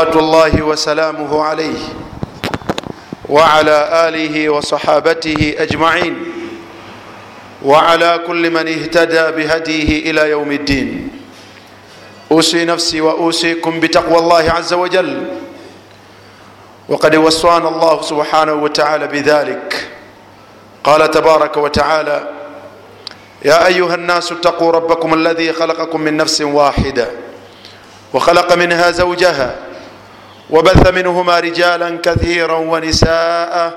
صلوات الله وسلامه عليه وعلى آله وصحابته أجمعين وعلى كل من اهتدى بهديه إلى يوم الدين أوصي نفسي وأوصيكم بتقوى الله عز وجل وقد وصانا الله سبحانه وتعالى بذلك قال تبارك وتعالى يا أيها الناس اتقوا ربكم الذي خلقكم من نفس واحدة وخلق منها زوجها وبث منهما رجالا كثيرا ونساء.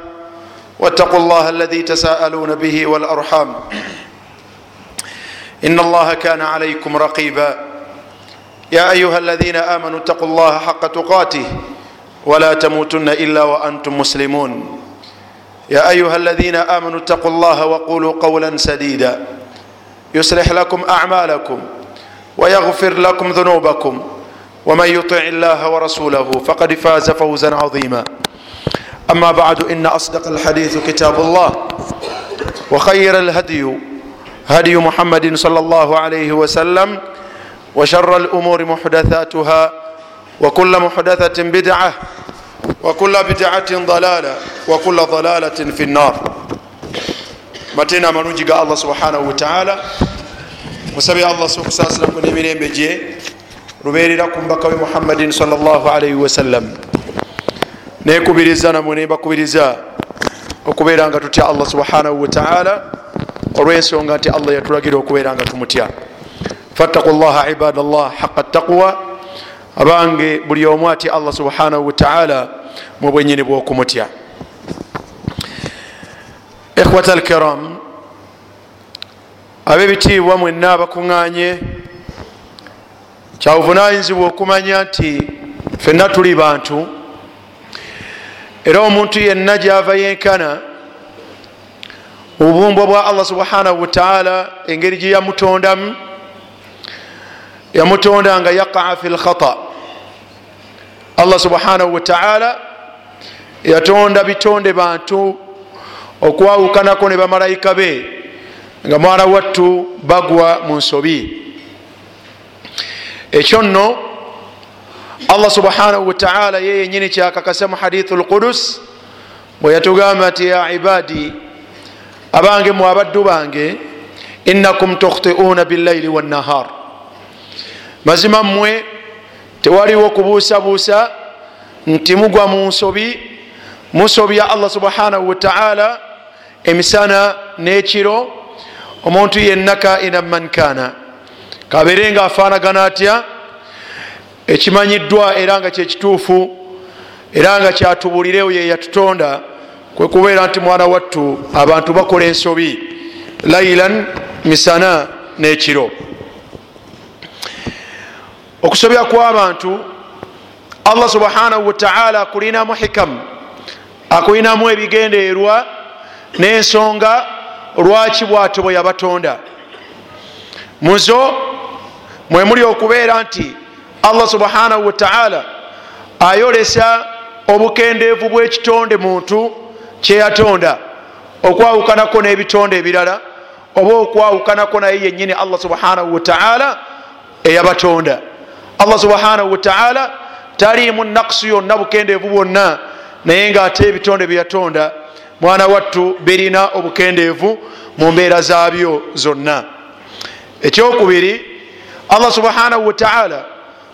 واتقوا الله الذي تساءلون به والأرحام. إن الله كان عليكم رقيبا. يا أيها الذين آمنوا اتقوا الله حق تقاته ولا تموتن إلا وأنتم مسلمون. يا أيها الذين آمنوا اتقوا الله وقولوا قولا سديدا. يصلح لكم أعمالكم ويغفر لكم ذنوبكم. ومن يطع الله ورسوله فقد فاز فوزا عظيما. أما بعد إن أصدق الحديث كتاب الله. وخير الهدي هدي محمد صلى الله عليه وسلم. وشر الأمور محدثاتها وكل محدثة بدعة وكل بدعة ضلالة وكل ضلالة في النار. Mateena amalungi ga allah subhanahu wataala musabye allah okusaasiraku n'emirembe gye luberera ku mbaka we muhammadin salllahalaihi wasallam nekubiriza namwe nebakubiriza okubeera nga tutya allah subhanahu wataala olwensonga nti allah yatulagira okubeera nga tumutya. Fattaku llaha ibadallah haqa taqwa. Abange buli omu atya allah subhanahu wataala mu bwenyini bwokumutya. Ikhwata alkiram abebitiibwa mwenna abakuŋŋanye kyabuvunanyizibwa okumanya nti fenna tuli bantu era omuntu yenna gyava yenkana obubumbwa bwa allah subhanahu wataala engeri gye yamutondamu yamutonda nga yaqaa fi lkhata allah subhanahu wataala yatonda bitonde bantu okwawukanako ne bamalayika be nga mwana wattu bagwa mu nsobi ekyo nno allah subhanahu wataala ye yenyini kyakakasa mu hadithu lqudus bwe yatugamba nti ya ibadi abange mu abaddu bange innakum tukhtiuna billaili wannahar mazima mmwe tewaliwo kubuusabuusa nti mugwa mu nsobi musobya allah subhanahu wataala emisana n'ekiro omuntu yenna kaina man kana kabere nga afaanagana atya? Ekimanyiddwa era nga kyekituufu era nga kyatubulirewo ye yatutonda kwe kubeera nti mwana wattu abantu bakola ensobi lailan misana n'ekiro. Okusobya kw'abantu allah subhanahu wataala akulinamu hikamu akulinamu ebigendeerwa n'ensonga lwaki bwatyo bwe yabatonda? Muzo mwemuli okubeera nti allah subhanahu wataala ayolesa obukendeevu bw'ekitonde muntu kyeyatonda okwawukanako n'ebitonde ebirala oba okwawukanako naye yennyini allah subhanahu wataala eyabatonda. Allah subhanahu wataala taliimu nakusu yonna bukendeevu bwonna naye ngaate ebitonde byeyatonda mwana wattu birina obukendeevu mu mbeera zaabyo zonna. Ekyokubiri allah subhanahu wataala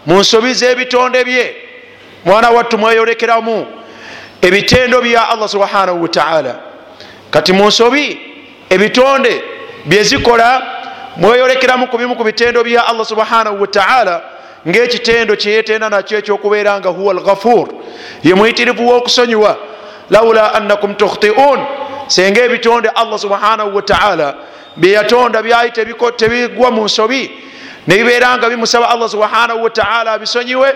mu nsobi z'ebitonde bye mwana wattu mweyolekeramu ebitendo bya allah subhanahu wataala kati mu nsobi ebitonde byezikola mweyolekeramu ku bimu ku bitendo bya allah subhanahu wataala ngaekitendo kyeyetenda nakyo ekyokubeera nga huwa alghafur ye muyitirivu w'okusonyiwa laula annakum tukhtiun senga ebitonde allah subhanahu wataala byeyatonda byali tebigwa mu nsobi nebibeera nga bimusaba allah subhanahu wataala abisonyiwe.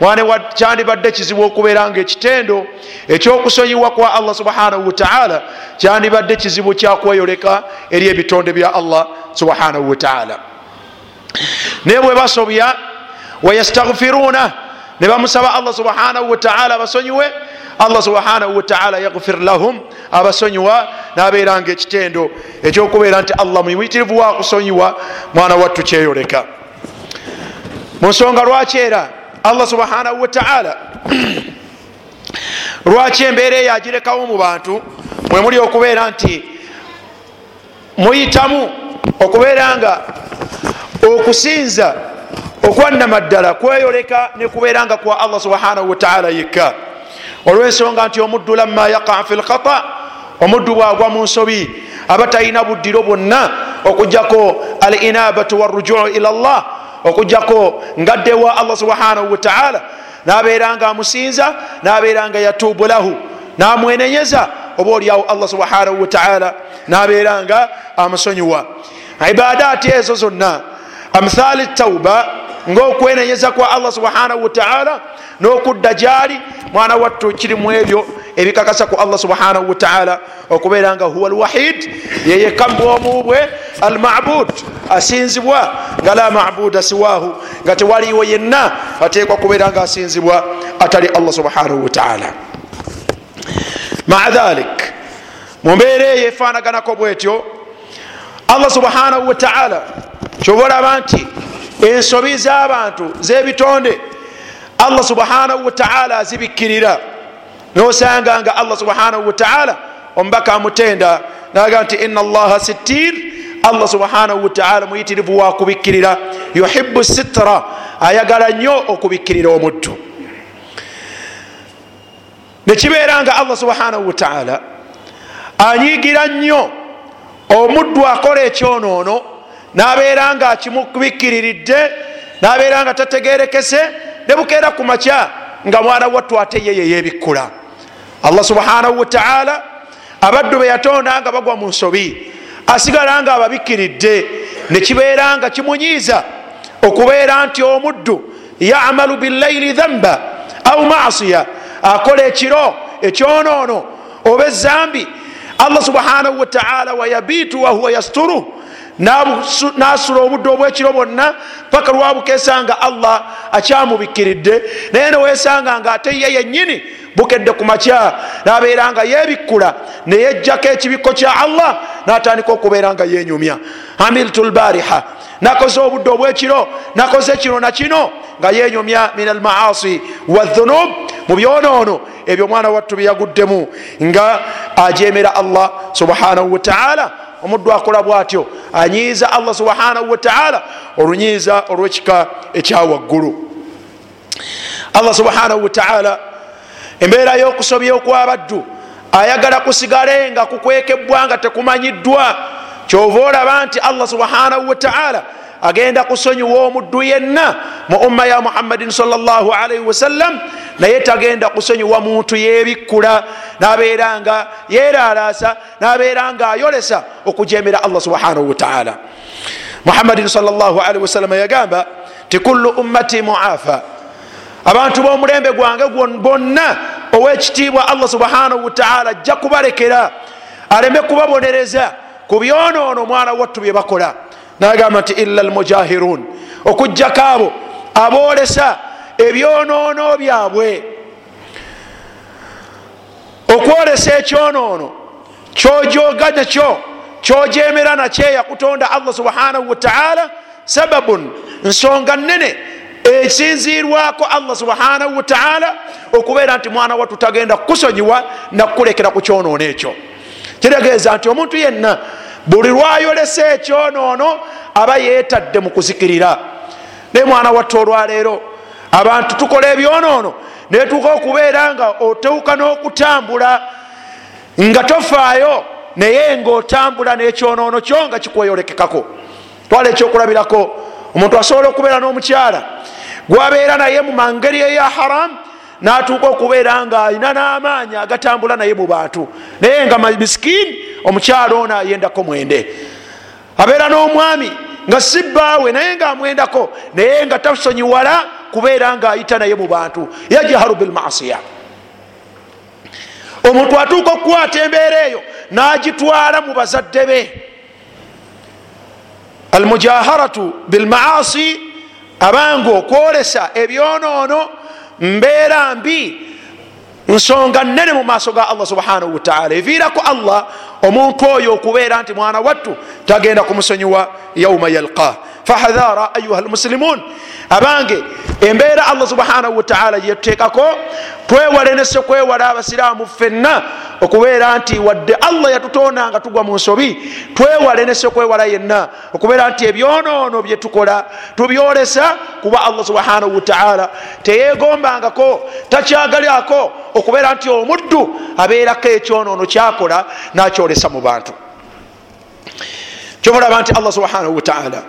Mwane kyandibadde kizibu okubeera nga ekitendo ekyokusonyiwa kwa allah subhanahu wataala kyandibadde kizibu kyakweyoleka eri ebitonde bya allah subhanahu wataala naye bwe basobya wayastaghfiruna ne bamusaba allah subhanahu wataala abasonyiwe allah subhanahu wataala yaghfir lahum abasonyiwa nabeera nga ekitendo ekyokubeera nti allah mumuyitirivu wakusonyiwa mwana wattu kyeyoleka mu nsonga lwaki era? Allah subhanahu wataala lwaki embeera eyo agirekawo mu bantu? Mwemuli okubeera nti muyitamu okubeera nga okusinza okwannamaddala kweyoleka nekubeera nga kwa allah subhanahu wataala yekka. Olwensonga nti omuddu lamma yaqa fi lkhata omuddu bwagwa mu nsobi aba talina buddiro bwonna okujjako al inabatu warujuu ila llah okujjako ngaddewa allah subhanahu wataala nabeera nga amusinza nabeera nga yatubu lahu. Namwenenyeza oba oliawo allah subhanahu wataala nabeera nga amusonyiwa. Ibadaati ezo zonna amthali tauba ngaokwenenyeza kwa allah subhanahu wataala n'okudda gyali mwana wattu kirimu ebyo ebikakasa ku allah subhanahu wataala okubeera nga huwa alwahid yeyeka mubwomubwe almabud asinzibwa nga la mabuda siwahu nga tewaliwo yenna ateekwa kubeera nga asinzibwa atali allah subhanahu wataala maa dhalik mumbeera eyo efanaganako bwetyo allah subhanahu wataala kyoba olaba nti ensobi z'abantu z'ebitonde allah subhanahu wataala azibikkirira nosanga nga allah subhanahu wataala omubaka amutenda naga nti ina allaha sittir. Allah subhanahu wataala muyitirivu wakubikkirira yuhibu sitra ayagala nnyo okubikkirira omuddu. Nekibeera nga allah subhanahu wataala anyigira nnyo omuddu akola ekyonoono nabeera nga akimubikkiriridde nabeera nga tategerekese nebukeera ku makya nga mwana wattu ate ye yeyebikkula allah subhanahu wataala abaddu be yatonda nga bagwa mu nsobi asigala nga ababikkiridde nekibeera nga kimunyiiza okubeera nti omuddu yamalu billaili dhamba au masiya akola ekiro ekyonoono oba ezambi. Allah subhanahu wataala wayabitu wahuwa yasturu nasula obudde obwekiro bwonna paka lwabukesa nga allah akyamubikkiridde naye newesanga nga ate ye yennyini bukedde ku makya nabeera nga yebikkula neyejjako ekibikko kya allah natandika okubeera nga yenyumya amiltu lbariha nakoze obudde obwekiro nakoze kino nakino nga yenyumya min almaasi wadhunub mu byonoono ebyo omwana wattu byeyaguddemu nga ajemera allah subhanahu wataala omuddu akola bwatyo anyiiza allah subhanahu wataala olunyiiza olwekika ekyawaggulu allah subhanahu wataala embeera y'okusobya okwabaddu ayagala kusigale nga kukwekebwa nga tekumanyiddwa kyova olaba nti allah subhanahu wataala agenda kusonyiwa omuddu yenna mu umma ya muhammadin salllahalaihi wasallam naye tagenda kusonyiwa muntu yebikkula nabeera nga yeralasa nabeera nga ayolesa okujemera allah subhanahu wataala muhammadin wasallama yagamba ti kullu ummati muafa. Abantu b'omulembe gwange bonna owekitiibwa allah subhanahu wataala ajja kubalekera aleme kubabonereza ku byonoono omwana wattu bye bakola. Nagamba nti ila almujahirun. Okugjako abo aboolesa ebyonoono byabwe okwolesa ekyonoono kyojoga nakyo kyojemera nakyeya kutonda allah subhanahu wataala sababun nsonga nene. Esinzirwako allah subhanahu wataala okubeera nti mwana wattu tagenda kukusonyiwa nakukulekera ku kyonoono ekyo kitegeeza nti omuntu yenna buli lwayolesa ekyonoono aba yeetadde mu kuzikirira. Naye mwana watta olwaleero abantu tukola ebyonoono netuuka okubeera nga otuuka n'okutambula nga tofaayo naye ngaotambula n'ekyonoono kyo nga kikweyolekekako. Twala ekyokulabirako omuntu asobola okubeera n'omukyala gwabeera naye mu mangeri eya haramu natuuka okubeera nga alina n'amaanyi agatambula naye mu bantu. Naye nga misikini omukyalo ono ayendako mwende. Abeera n'omwami nga sibbaawe naye nga amwendako naye nga tasonyiwala kubeera nga ayita naye mu bantu yajharu bilmasiya. Omuntu atuuka okukwata embeera eyo n'agitwala mu bazadde be. Almujaharatu bilmaasi abanga okwolesa ebyonoono mbeera mbi nsonga nene mu maaso ga allah subhanahu wataala eviiraku allah omuntu oyo okubeera nti mwana wattu tagenda kumusonyiwa yauma yalqah fahadhara ayuha lmusilimun abange embeera allah subhanahu wataala yetuteekako twewale nese kwewala abasiraamu ffenna okubeera nti wadde allah yatutonda nga tugwa mu nsobi twewale nese kwewala yenna okubeera nti ebyonoono byetukola tubyolesa kuba allah subhanahu wataala teyegombangako takyagalako okubeera nti omuddu abeerako ekyonoono kyakola nakyolesa mu bantu. Kyomulaba nti allah subhanahu wataala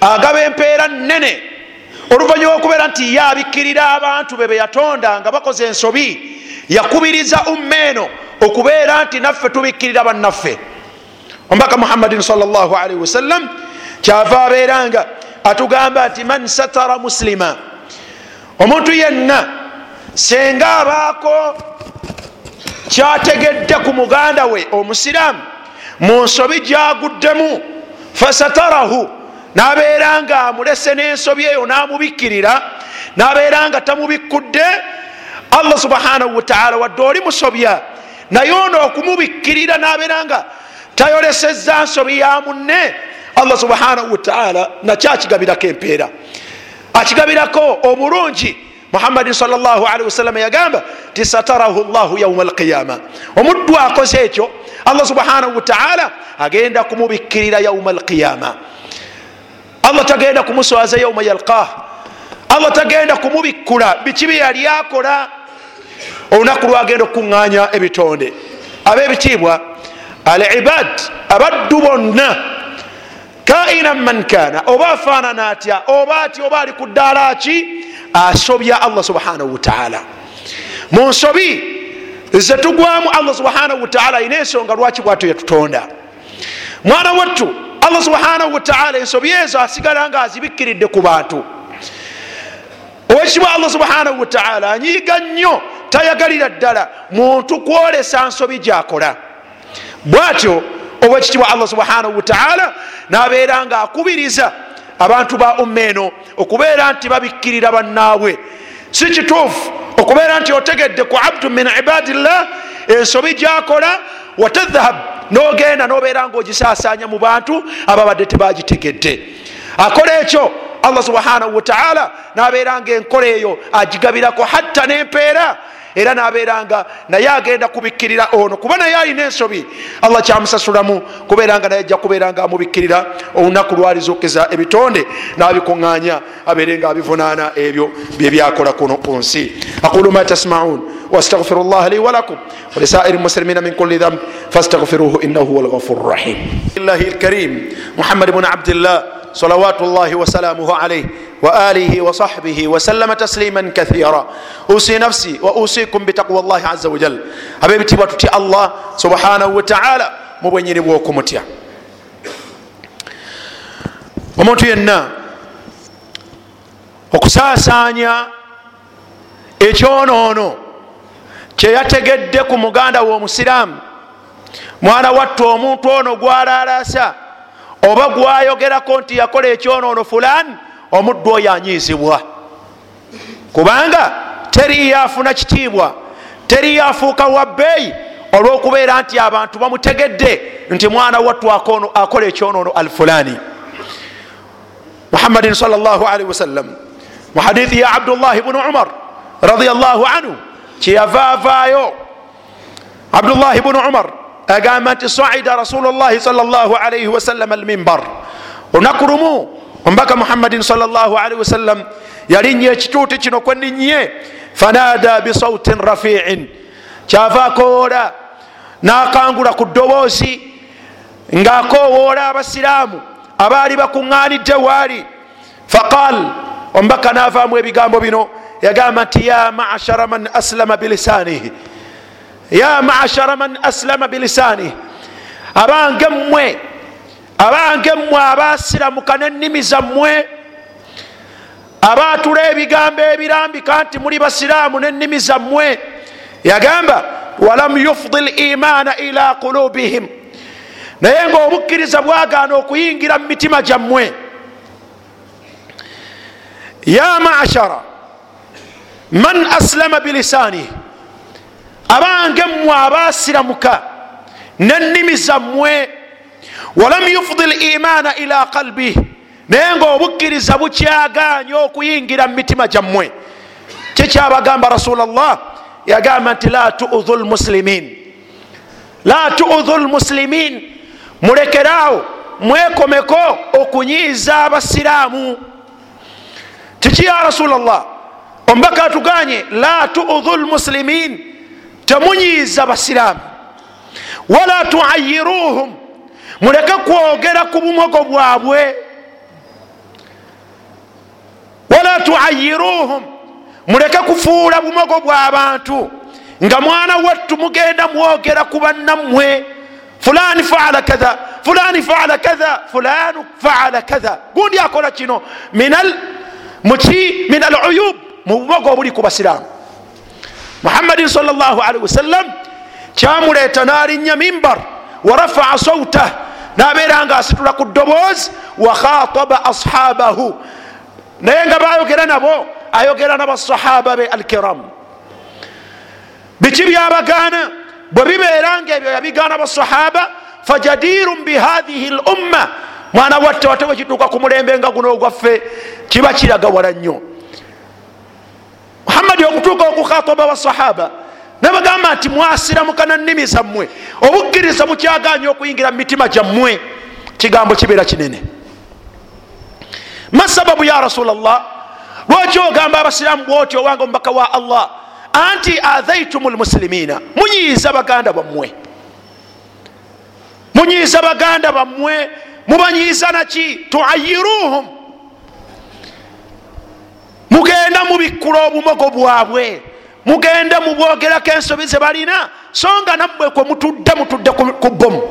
agaba empeera nene oluvanyuma okubeera nti yabikkirira abantu be beyatonda nga bakoze ensobi yakubiriza ummeeno okubeera nti naffe tubikkirira bannaffe. Omubaka muhammadin salllahalihi wasallam kyava abeeranga atugamba nti man satara muslima. Omuntu yenna senga abaako kyategedde ku muganda we omusiraamu mu nsobi gyaguddemu fasatarahu nabeera nga amulese n'ensobi eyo namubikkirira nabeera nga tamubikkudde allah subhanahu wataala wadde oli musobya. Naye ono okumubikkirira nabeera nga tayoleseza nsobi ya munne allah subhanahu wataala nakyo akigabirako empeera. Akigabirako obulungi muhammadin salllahalihi wasallama yagamba ti satarahu llahu yauma alqiyama. Omuddu akoze ekyo allah subhanahu wataala agenda kumubikkirira yauma alqiyama allah tagenda kumuswaza yauma yalqah. Allah tagenda kumubikkula. Biki bye yali akola? Olunaku lwagenda okukuŋŋanya ebitonde. Ab'ebitiibwa al ibad abaddu bonna. Kaina man kana. Oba afaanana atya? Oba ati oba ali ku ddaala ki? Asobya allah subhanahu wataala mu nsobi zetugwamu allah subhanahu wataala ayina ensonga lwaki bwato yatutonda mwana wattu allah subhanahu wataala ensobi ezo asigala nga azibikkiridde ku bantu. Owekitibwa allah subhanahu wataala anyiiga nnyo tayagalira ddala muntu kwolesa nsobi gyakola. Bwatyo owekitibwa allah subhanahu wataala nabeera nga akubiriza abantu ba umma eno okubeera nti babikkirira bannaabwe. Si kituufu okubeera nti otegedde ku abdu min ibadillah ensobi gyakola watadhahab nogenda nobeera nga ogisasanya mu bantu ababadde tebagitegedde. Akola ekyo allah subhanahu wataala nabeera nga enkola eyo agigabirako hatta nempeera era nabeera nga naye agenda kubikkirira ono. Kuba naye alina ensobi allah kyamusasulamu kubeera nga naye ajja kubeera nga amubikkirira olunaku lwalizukiza ebitonde nabikuŋŋanya abeere nga abivunaana ebyo byebyakola kuno ku nsi. Aqulu ma tasmaun واستغفر الله لي ولكم ولسائر المسلمين من كل ذنب فاستغفروه انه هو الغفور الرحيم. الله الكريم. محمد بن عبد الله صلوات الله وسلامه عليه واله وصحبه وسلم تسليما كثيرا اوصي نفسي واوصيكم بتقوى الله عز وجل abebitibwa tutya allah subhanahu wataala mu bwenyini bwokumutya omuntu yenna okusaasaanya ekyonoono kyeyategedde ku muganda we omusiraamu mwana watta omuntu ono gwalalasa oba gwayogerako nti yakola ekyonoono fulani omuddu oyo anyiizibwa. Kubanga teri yafuna kitiibwa teri yafuuka wabbeeyi olwokubeera nti abantu bamutegedde nti mwana wattu akola ekyonoono al fulani. Muhammadin salllahalihi wasallam mu hadithi ya abdullahi bnu umar radiallahu anhu kyeyavaavaayo abdullahi bnu umar. Agamba nti saida rasulullahi salllahalaihi wasallam almimbar olunaku lumu omubaka muhammadin salllahalaihi wasallam yalinnya ekituuti kino kweninnye fanada bisautin rafiin. Kyava akowoola nakangula ku ddoboozi ngaakowoola abasiraamu abaali bakuŋŋaanidde waali faqal. Omubaka navaamu ebigambo bino yagamba nti ya mashara man aslama bilisanihi. Ya mashara man aslama bilisanihi. Abange mmwe abange mmwe abasiramuka n'ennimi zammwe abaatula ebigambo ebirambika nti muli basiraamu n'ennimi zammwe yagamba walam yufdi limaana ila qulubihim. Naye ngaobukkiriza bwagaana okuyingira mu mitima gyammwe. Ya mashara man aslama bilisanih abange mmwe abasiramuka nennimi zammwe. Walam yufdi limaana ila qalbi. Naye nga obukkiriza bukyaganya okuyingira mu mitima gyammwe. Kikyabagamba rasulllah yagamba nti la tuudhu lmuslimin la tuudhu lmuslimin mulekeraawo mwekomeko okunyiiza abasiraamu. Kiki ya rasulllah omubaka atuganye la tuudhu lmuslimin temunyiiza basiraamu. Wala tuayiruhum muleke kwogera ku bumogo bwabwe. Wala tuayiruhum muleke kufuula bumogo bw'abantu nga mwana wattu mugenda mwogera ku bannammwe. Fulani faala katha fulani faala katha fulanu faala katha gundi akola kino. Muki min al uyub mu bumogo obuli ku basiraamu. Muhammadin salllahalihi wasallam kyamuleeta nalinnya mimbar warafaa sautah nabeera nga asitula ku ddoboozi wakhataba ashabahu naye nga bayogera nabo ayogera nabasahaba be alkiram biki byabagaana? Bwe bibeera nga ebyo yabigaana basahaba fajadirun bihathihi lumma. Mwana watte wate wekituuka ku mulembe nga guno ogwaffe kiba kiraga wala nnyo muhammadi okutuuka okukhataba basahaba nabagamba nti mwasiramukana nnimi zammwe obukkiriza bukyaganya okuyingira mu mitima gyammwe kigambo kibeera kinene. Masababu ya rasulllah lwaki ogamba abasiramu bwoti owanga omubaka wa allah anti adhaitum lmuslimina munyiiza baganda bammwe munyiiza baganda bammwe mubanyiiza naki tuayiruhum mugenda mubikkula obumogo bwabwe. Mugende mubwogerako ensobi ze balina so nga nammwe kwe mutudde mutudde ku bomu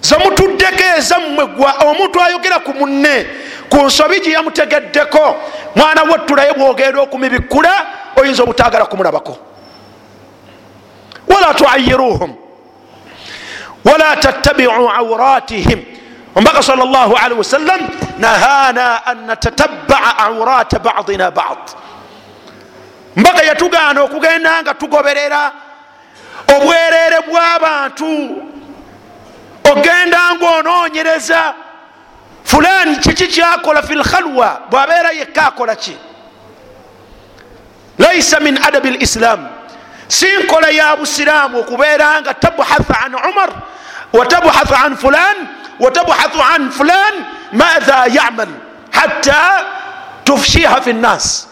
zemutuddeko ezammwe gwa omuntu ayogera ku munne ku nsobi gye yamutegeddeko mwana wettulaye bwogenda okumibikkula oyinza obutagala kumulabako. Wala tuayiruhum wala tattabiu auratihim omubaka sal llah alihi wasallam nahana an natatabaa aurata badina bad mbaka yatugaana okugenda nga tugoberera obwereere bw'abantu ogenda nga onoonyereza fulani kiki kyakola fi lkhalwa bwabeera yekka akola ki laisa min adabi lislam si nkola ya busiraamu okubeera nga tabhathu an umar watabhathu an fulan watabhathu an fulan madha yamal hatta tufshiha fi nnas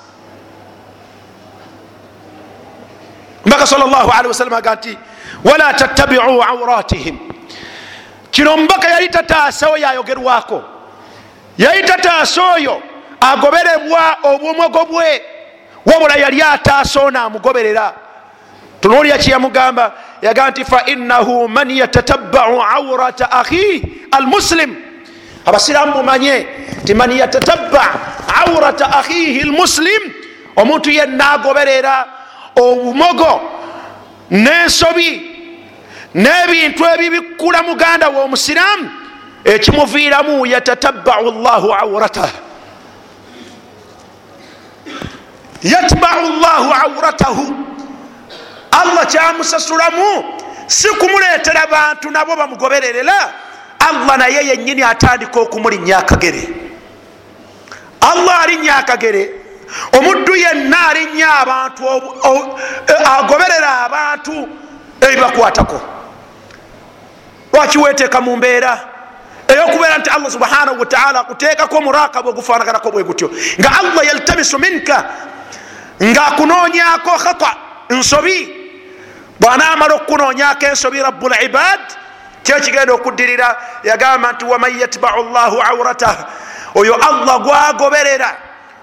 mbaka sal llah alihi wasallam aga nti wala tattabiu auratihim kino omubaka yali tataasa oyo ayogerwako yali tataasa oyo agoberebwa obwomogo bwe wabula yali ataasa ono amugoberera tunuulya kyeyamugamba yaga nti fainahu man yatatabau aurata akhi almuslim abasiraamu mumanye nti man yatatabba aurata akhihi lmuslim omuntu yenna agoberera obumogo n'ensobi n'ebintu ebibikkula muganda we omusiraamu ekimuviiramu yatatabau llahu auratah yatbau llahu auratahu allah kyamusasulamu si kumuleetera bantu nabo bamugobererera allah naye yenyini atandika okumulinnya akagere. Allah alinnya akagere. Omuddu yenna alinnya abantu agoberera abantu ebibakwatako. Lwaki weteeka mu mbeera eyokubeera nti allah subhanahu wataala akuteekako murakaba ogufanaganako bwe gutyo. Nga allah yaltamisu minka ngaakunoonyako khata nsobi. Bwanaamala okukunoonyako ensobi rabu libad kyekigenda okuddirira yagamba nti waman yatbau llahu auratah oyo allah gwagoberera.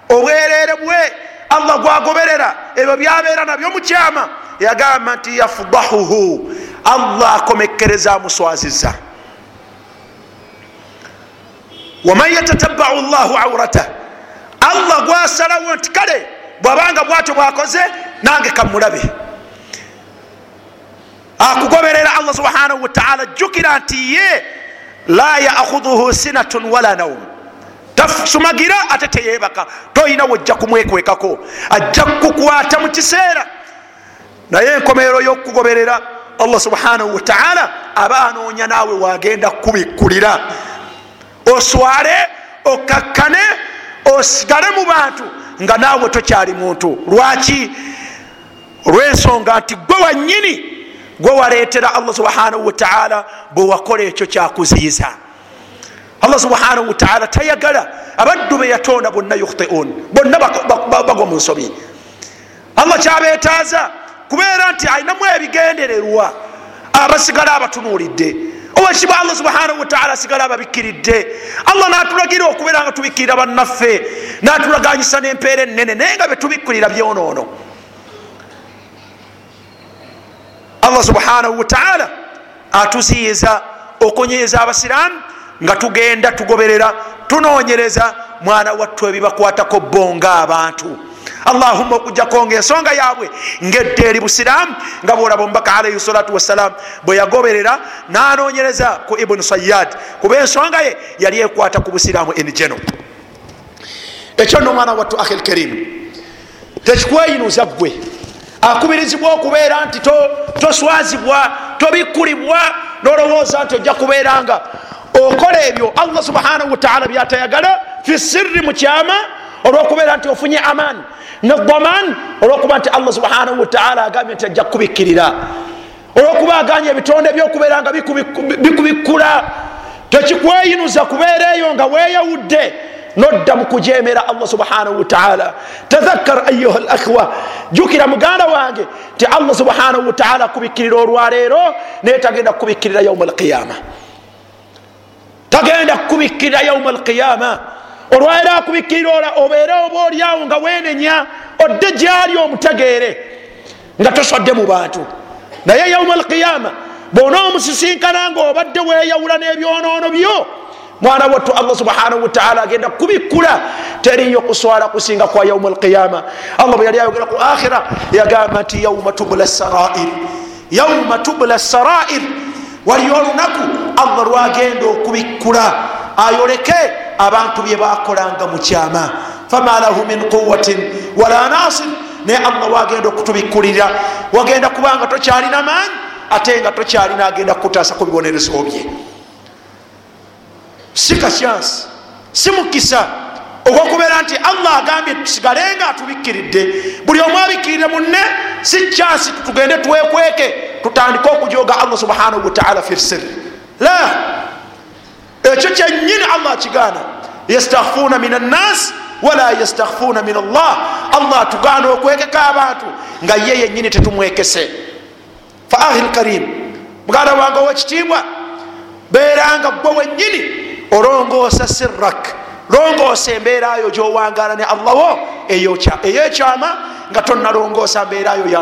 Obwereere bwe allah gwagoberera. Ebyo byabeera nabyo mukyama yagamba nti yafdahuhu. Allah akomekkereza amuswaziza waman yatatabau llahu auratah allah gwasalawo nti kale bwabanga bwatyo bwakoze nange kamulabe akugoberera allah subhanahu wataala jjukira nti ye la yakhudhuhu sinatun wala naum tasumagira ate teyebaka. Toyina wojja kumwekwekako. Ajja kukukwata mu kiseera. Naye enkomerero y'okugoberera allah subhanahu wataala aba anoonya naawe wagenda kubikkulira oswale okakkane osigale mu bantu nga naawe tokyali muntu. Lwaki? Olwensonga nti gwe wanyini gwe waleetera allah subhanahu wataala bwe wakola ekyo kyakuziyiza. Allah subhanahu wataala tayagala abaddu be yatonda bonna yukhtiun bonna bagwa mu nsobi. Allah kyabetaaza kubeera nti alinamu ebigendererwa abasigala abatunuulidde. Owekiba allah subhanahu wataala asigala ababikkiridde. Allah natulagira okubeera nga tubikkirira bannaffe natulaganyisa nempeera enene naye nga betubikkirira byonoono allah subhanahu wataala atuziyiza okunyiiza abasiraamu nga tugenda tugoberera tunonyereza mwana wattu ebibakwatako bo nga abantu. Allahuma okujjako nga ensonga yaabwe ngedde eri busiraamu nga bwolaba omubaka alaihi salatu wassalam bwe yagoberera nanonyereza ku ibunu sayad kuba ensonga ye yali ekwata ku busiraamu enigeno ekyo no omwana wattu ahi lkarimu tekikweyinuza gwe akubirizibwa okubeera nti toswazibwa tobikkulibwa nolowooza nti ojja kubeera nga. Okola ebyo allah subhanahu wataala byatayagala fi sirri mukyama olwokubeera nti ofunye amaani. Ne daman olwokuba nti allah subhanahu wataala agambye nti ajja kubikkirira. Olwokuba aganye ebitonde byokubeera nga bikubikkula. Tekikweyinuza kubeera eyo nga weyawudde nodda mukujemera allah subhanahu wataala tadhakkar ayuha lakhwa jukira muganda wange ti allah subhanahu wataala akubikkirira olwaleero naye tagenda kukubikkirira yauma alqiyama tagenda kukubikkirira yauma alqiyama olwaleero akubikkirira obeere oba oliawo nga wenenya odde gyali omutegeere nga toswadde mu bantu. Naye yauma alqiyama bona omusisinkana nga obadde weyawula n'ebyonoono byo mwana wattu allah subhanahu wataala agenda kubikkula teriyo kuswala kusinga kwa yauma alqiyama. Allah bwe yali ayogera ku akhira yagamba nti yauma tubula sarair yauma tubula sarair waliyo olunaku allah lwagenda okubikkula ayoleke abantu bye bakolanga mukyama fama lahu min quwatin wala nasir naye allah wagenda okutubikkulira wagenda kubanga tokyalina maanyi ate nga tokyalina agenda kukutaasa ku bibonerezo bye si kasyansi si mukisa ogwokubeera nti allah agambye tusigale nga atubikkiridde buli omu abikkirire munne si kyansi tugende twekweke tutandike okujoga allah subhanahu wataala firsir la ekyo kyenyini allah akigaana yastakhfuna min annas wala yastakhfuna min allah. Allah atugaana okwekeka abantu nga ye yenyini tetumwekese. Fa ahi lkarim muganda wange owekitiibwa beeranga gwe wenyini olongoosa sirak longoosa embeerayo gyowangala ne allah wo eyekyama nga tonalongoosa mbeerayo ya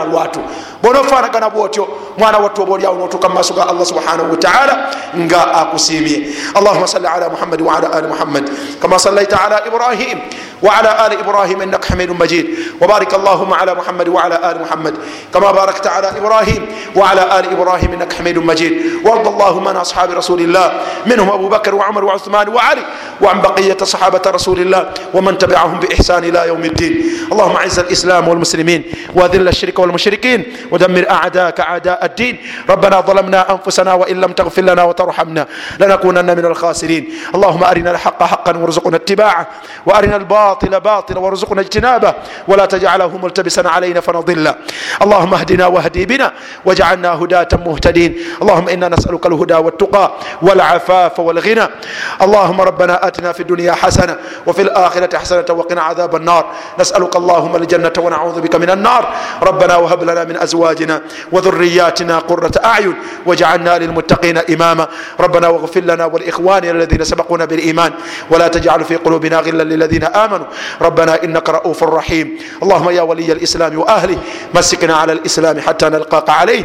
bwonaofaanagana bwotyo mwana wattu obaolyawo notuuka mu maaso ga allah subhanahu wataala nga akusiimye allahuma salli ala muhammadi waala ali muhammad kama sallaita ala ibrahim وعلى آل إبراهيم إنك حميد مجيد وبارك اللهم على محمد وعلى آل محمد كما باركت على إبراهيم وعلى آل إبراهيم إنك حميد مجيد وارض اللهم عن أصحاب رسول الله منهم أبو بكر وعمر وعثمان وعلي وعن بقية صحابة رسول الله ومن تبعهم بإحسان إلى يوم الدين اللهم أعز الإسلام والمسلمين وأذل الشرك والمشركين ودمر أعداءك أعداء الدين. ربنا ظلمنا أنفسنا وإن لم تغفر لنا وترحمنا لنكونن من الخاسرين. اللهم أرنا الحق حقا وارزقنا اتباعه وأرنا الباطل باطلا وارزقنا اجتنابه ولا تجعله ملتبسا علينا فنضل. اللهم اهدنا واهدي بنا واجعلنا هداة مهتدين. اللهم إنا نسألك الهدى والتقى والعفاف والغنى. اللهم ربنا آتنا في الدنيا حسنة وفي الآخرة حسنة وقنا عذاب النار. نسألك اللهم الجنة ونعوذ بك من النار. ربنا وهب لنا من أزواجنا وأزواجنا وذرياتنا قرة أعين واجعلنا للمتقين إماما. ربنا واغفر لنا ولإخواننا الذين سبقونا بالإيمان. ولا تجعل في قلوبنا غلا للذين آمنوا. ربنا إنك رؤوف رحيم. اللهم يا ولي الإسلام وأهله مسكنا على الإسلام حتى نلقاك عليه.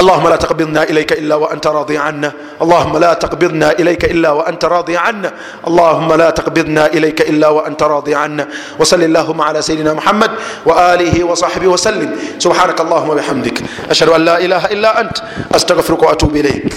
اللهم لا تقبضنا إليك إلا وأنت راضي عنا اللهم لا تقبضنا إليك إلا وأنت راضي عنا اللهم لا تقبضنا إليك إلا وأنت راضي عنا وصل اللهم على سيدنا محمد وآله وصحبه وسلم سبحانك اللهم وبحمدك أشهد أن لا إله إلا أنت أستغفرك وأتوب إليك